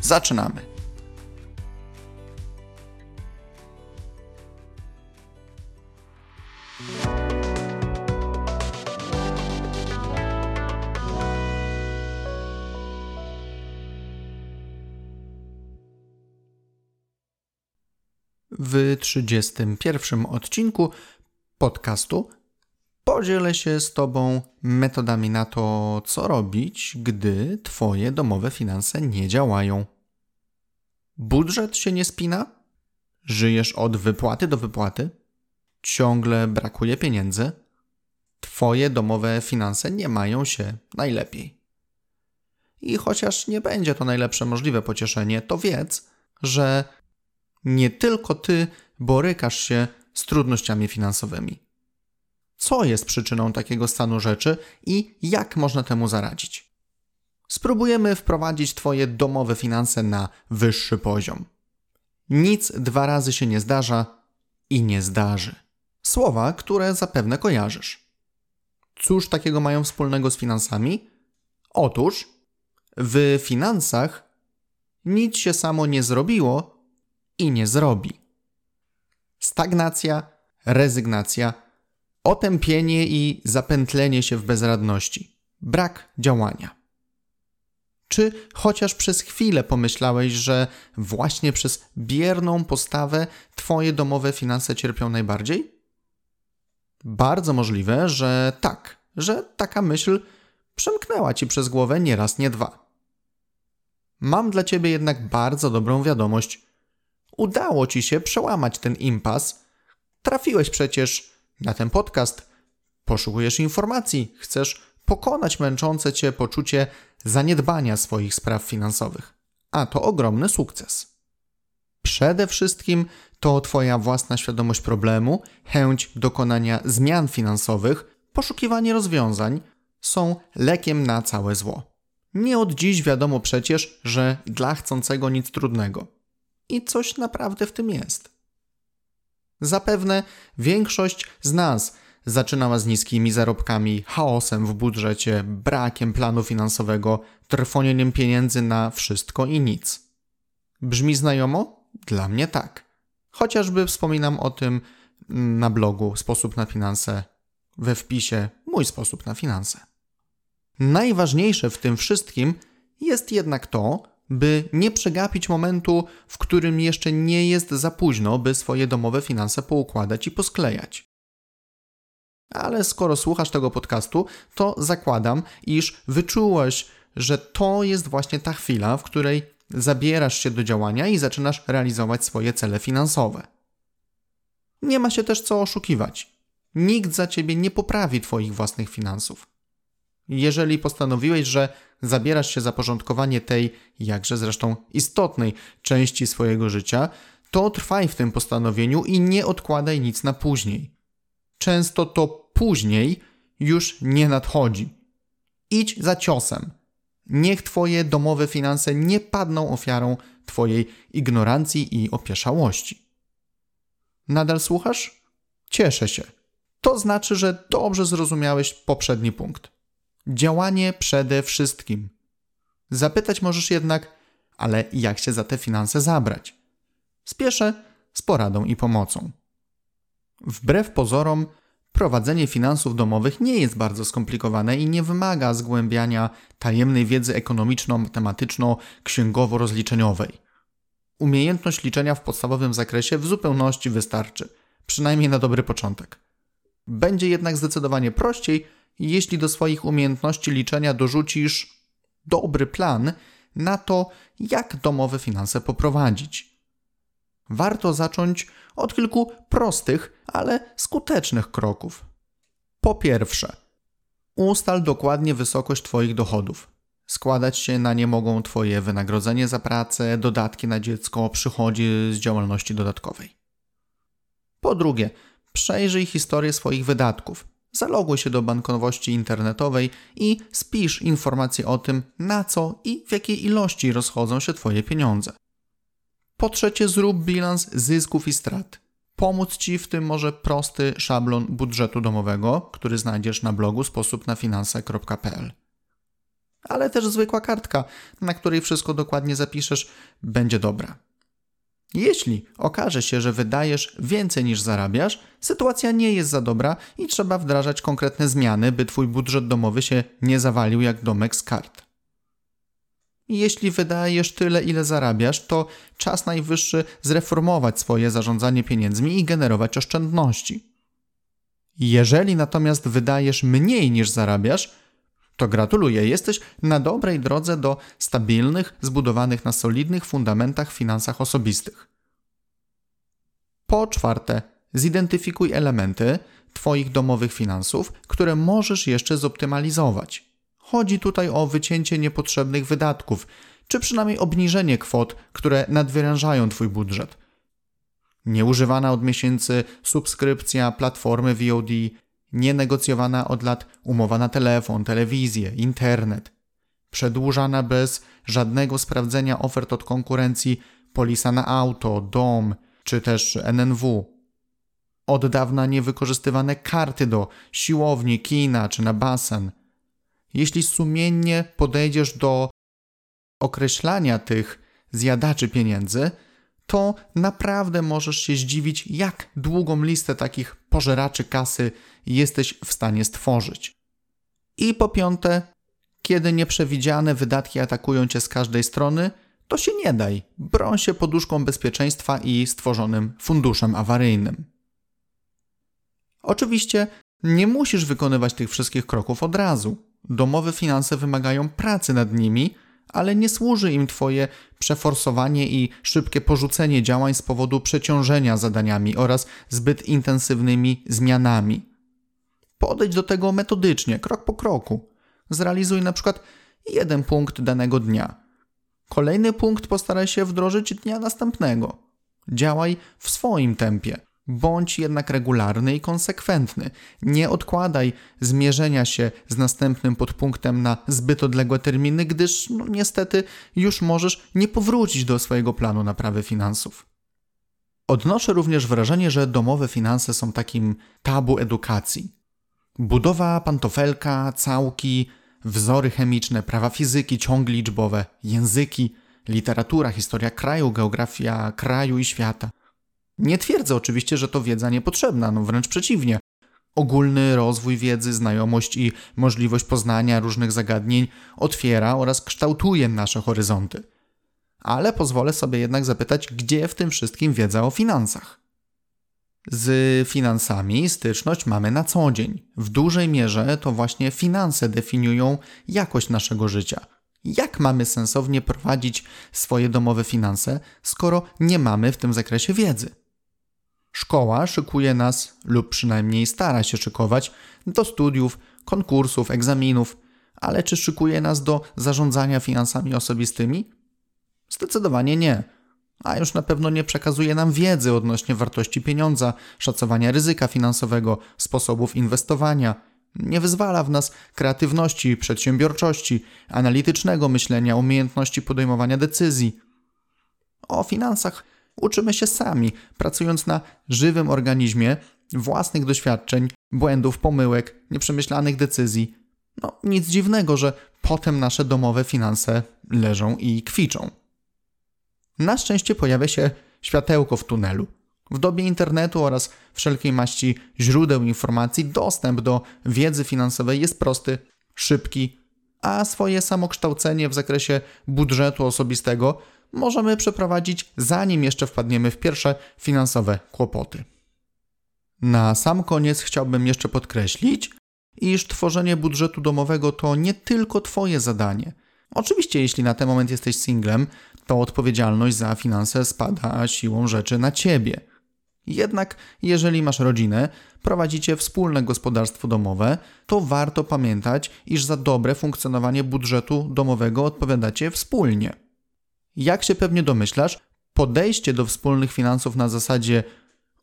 Zaczynamy. W 31 odcinku podcastu podzielę się z Tobą metodami na to, co robić, gdy Twoje domowe finanse nie działają. Budżet się nie spina? Żyjesz od wypłaty do wypłaty? Ciągle brakuje pieniędzy? Twoje domowe finanse nie mają się najlepiej. I chociaż nie będzie to najlepsze możliwe pocieszenie, to wiedz, że nie tylko ty borykasz się z trudnościami finansowymi. Co jest przyczyną takiego stanu rzeczy i jak można temu zaradzić? Spróbujemy wprowadzić Twoje domowe finanse na wyższy poziom. Nic dwa razy się nie zdarza i nie zdarzy. Słowa, które zapewne kojarzysz. Cóż takiego mają wspólnego z finansami? Otóż w finansach nic się samo nie zrobiło i nie zrobi. Stagnacja, rezygnacja, otępienie i zapętlenie się w bezradności, brak działania. Czy chociaż przez chwilę pomyślałeś, że właśnie przez bierną postawę Twoje domowe finanse cierpią najbardziej? Bardzo możliwe, że tak, że taka myśl przemknęła Ci przez głowę nie raz, nie dwa. Mam dla Ciebie jednak bardzo dobrą wiadomość. Udało Ci się przełamać ten impas. Trafiłeś przecież na ten podcast. Poszukujesz informacji, chcesz pokonać męczące Cię poczucie zaniedbania swoich spraw finansowych. A to ogromny sukces. Przede wszystkim to Twoja własna świadomość problemu, chęć dokonania zmian finansowych, poszukiwanie rozwiązań są lekiem na całe zło. Nie od dziś wiadomo przecież, że dla chcącego nic trudnego. I coś naprawdę w tym jest. Zapewne większość z nas zaczynała z niskimi zarobkami, chaosem w budżecie, brakiem planu finansowego, trwonieniem pieniędzy na wszystko i nic. Brzmi znajomo? Dla mnie tak. Chociażby wspominam o tym na blogu Sposób na finanse, we wpisie Mój sposób na finanse. Najważniejsze w tym wszystkim jest jednak to, by nie przegapić momentu, w którym jeszcze nie jest za późno, by swoje domowe finanse poukładać i posklejać. Ale skoro słuchasz tego podcastu, to zakładam, iż wyczułeś, że to jest właśnie ta chwila, w której zabierasz się do działania i zaczynasz realizować swoje cele finansowe. Nie ma się też co oszukiwać. Nikt za ciebie nie poprawi Twoich własnych finansów. Jeżeli postanowiłeś, że zabierasz się za porządkowanie tej, jakże zresztą istotnej części swojego życia, to trwaj w tym postanowieniu i nie odkładaj nic na później. Często to później już nie nadchodzi. Idź za ciosem. Niech Twoje domowe finanse nie padną ofiarą Twojej ignorancji i opieszałości. Nadal słuchasz? Cieszę się. To znaczy, że dobrze zrozumiałeś poprzedni punkt. Działanie przede wszystkim. Zapytać możesz jednak, ale jak się za te finanse zabrać? Spieszę z poradą i pomocą. Wbrew pozorom, prowadzenie finansów domowych nie jest bardzo skomplikowane i nie wymaga zgłębiania tajemnej wiedzy ekonomiczno-matematyczno-księgowo-rozliczeniowej. Umiejętność liczenia w podstawowym zakresie w zupełności wystarczy, przynajmniej na dobry początek. Będzie jednak zdecydowanie prościej, jeśli do swoich umiejętności liczenia dorzucisz dobry plan na to, jak domowe finanse poprowadzić. Warto zacząć od kilku prostych, ale skutecznych kroków. Po pierwsze, ustal dokładnie wysokość Twoich dochodów. Składać się na nie mogą Twoje wynagrodzenie za pracę, dodatki na dziecko, przychody z działalności dodatkowej. Po drugie, przejrzyj historię swoich wydatków. Zaloguj się do bankowości internetowej i spisz informacje o tym, na co i w jakiej ilości rozchodzą się Twoje pieniądze. Po trzecie, zrób bilans zysków i strat. Pomóc Ci w tym może prosty szablon budżetu domowego, który znajdziesz na blogu sposobnafinanse.pl. Ale też zwykła kartka, na której wszystko dokładnie zapiszesz, będzie dobra. Jeśli okaże się, że wydajesz więcej niż zarabiasz, sytuacja nie jest za dobra i trzeba wdrażać konkretne zmiany, by Twój budżet domowy się nie zawalił jak domek z kart. Jeśli wydajesz tyle, ile zarabiasz, to czas najwyższy zreformować swoje zarządzanie pieniędzmi i generować oszczędności. Jeżeli natomiast wydajesz mniej niż zarabiasz, to gratuluję, jesteś na dobrej drodze do stabilnych, zbudowanych na solidnych fundamentach finansach osobistych. Po czwarte, zidentyfikuj elementy Twoich domowych finansów, które możesz jeszcze zoptymalizować. Chodzi tutaj o wycięcie niepotrzebnych wydatków, czy przynajmniej obniżenie kwot, które nadwyrężają Twój budżet. Nieużywana od miesięcy subskrypcja platformy VOD, nienegocjowana od lat umowa na telefon, telewizję, internet, przedłużana bez żadnego sprawdzenia ofert od konkurencji polisa na auto, dom czy też NNW. Od dawna niewykorzystywane karty do siłowni, kina czy na basen. Jeśli sumiennie podejdziesz do określania tych zjadaczy pieniędzy, to naprawdę możesz się zdziwić, jak długą listę takich pożeraczy kasy jesteś w stanie stworzyć. I po piąte, kiedy nieprzewidziane wydatki atakują cię z każdej strony, to się nie daj. Broń się poduszką bezpieczeństwa i stworzonym funduszem awaryjnym. Oczywiście nie musisz wykonywać tych wszystkich kroków od razu. Domowe finanse wymagają pracy nad nimi, ale nie służy im Twoje przeforsowanie i szybkie porzucenie działań z powodu przeciążenia zadaniami oraz zbyt intensywnymi zmianami. Podejdź do tego metodycznie, krok po kroku. Zrealizuj na przykład jeden punkt danego dnia. Kolejny punkt postaraj się wdrożyć dnia następnego. Działaj w swoim tempie. Bądź jednak regularny i konsekwentny. Nie odkładaj zmierzenia się z następnym podpunktem na zbyt odległe terminy, gdyż no, niestety już możesz nie powrócić do swojego planu naprawy finansów. Odnoszę również wrażenie, że domowe finanse są takim tabu edukacji. Budowa pantofelka, całki, wzory chemiczne, prawa fizyki, ciągi liczbowe, języki, literatura, historia kraju, geografia kraju i świata. Nie twierdzę oczywiście, że to wiedza niepotrzebna, no wręcz przeciwnie. Ogólny rozwój wiedzy, znajomość i możliwość poznania różnych zagadnień otwiera oraz kształtuje nasze horyzonty. Ale pozwolę sobie jednak zapytać, gdzie w tym wszystkim wiedza o finansach? Z finansami styczność mamy na co dzień. W dużej mierze to właśnie finanse definiują jakość naszego życia. Jak mamy sensownie prowadzić swoje domowe finanse, skoro nie mamy w tym zakresie wiedzy? Szkoła szykuje nas, lub przynajmniej stara się szykować, do studiów, konkursów, egzaminów, ale czy szykuje nas do zarządzania finansami osobistymi? Zdecydowanie nie. A już na pewno nie przekazuje nam wiedzy odnośnie wartości pieniądza, szacowania ryzyka finansowego, sposobów inwestowania. Nie wyzwala w nas kreatywności, przedsiębiorczości, analitycznego myślenia, umiejętności podejmowania decyzji. O finansach Uczymy się sami, pracując na żywym organizmie, własnych doświadczeń, błędów, pomyłek, nieprzemyślanych decyzji. No, nic dziwnego, że potem nasze domowe finanse leżą i kwiczą. Na szczęście pojawia się światełko w tunelu. W dobie internetu oraz wszelkiej maści źródeł informacji dostęp do wiedzy finansowej jest prosty, szybki, a swoje samokształcenie w zakresie budżetu osobistego możemy przeprowadzić, zanim jeszcze wpadniemy w pierwsze finansowe kłopoty. Na sam koniec chciałbym jeszcze podkreślić, iż tworzenie budżetu domowego to nie tylko Twoje zadanie. Oczywiście, jeśli na ten moment jesteś singlem, to odpowiedzialność za finanse spada siłą rzeczy na Ciebie. Jednak jeżeli masz rodzinę, prowadzicie wspólne gospodarstwo domowe, to warto pamiętać, iż za dobre funkcjonowanie budżetu domowego odpowiadacie wspólnie. Jak się pewnie domyślasz, podejście do wspólnych finansów na zasadzie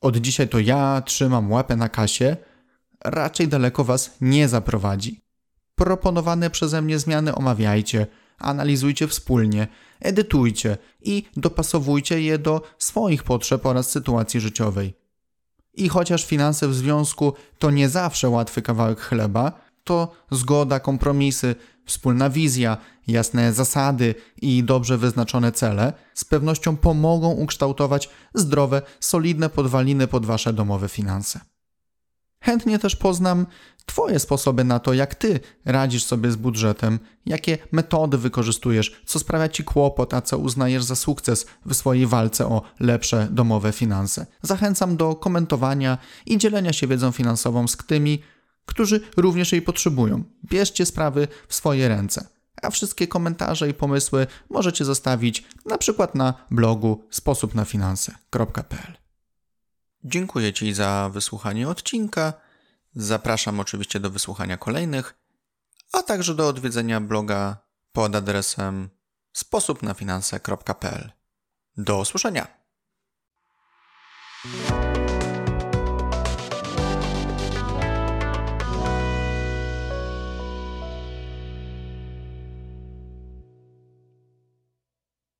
od dzisiaj to ja trzymam łapę na kasie raczej daleko Was nie zaprowadzi. Proponowane przeze mnie zmiany omawiajcie, analizujcie wspólnie, edytujcie i dopasowujcie je do swoich potrzeb oraz sytuacji życiowej. I chociaż finanse w związku to nie zawsze łatwy kawałek chleba, to zgoda, kompromisy, wspólna wizja, jasne zasady i dobrze wyznaczone cele z pewnością pomogą ukształtować zdrowe, solidne podwaliny pod wasze domowe finanse. Chętnie też poznam Twoje sposoby na to, jak Ty radzisz sobie z budżetem, jakie metody wykorzystujesz, co sprawia Ci kłopot, a co uznajesz za sukces w swojej walce o lepsze domowe finanse. Zachęcam do komentowania i dzielenia się wiedzą finansową z tymi, którzy również jej potrzebują. Bierzcie sprawy w swoje ręce. A wszystkie komentarze i pomysły możecie zostawić na przykład na blogu sposobnafinanse.pl. Dziękuję Ci za wysłuchanie odcinka. Zapraszam oczywiście do wysłuchania kolejnych, a także do odwiedzenia bloga pod adresem sposobnafinanse.pl. Do usłyszenia!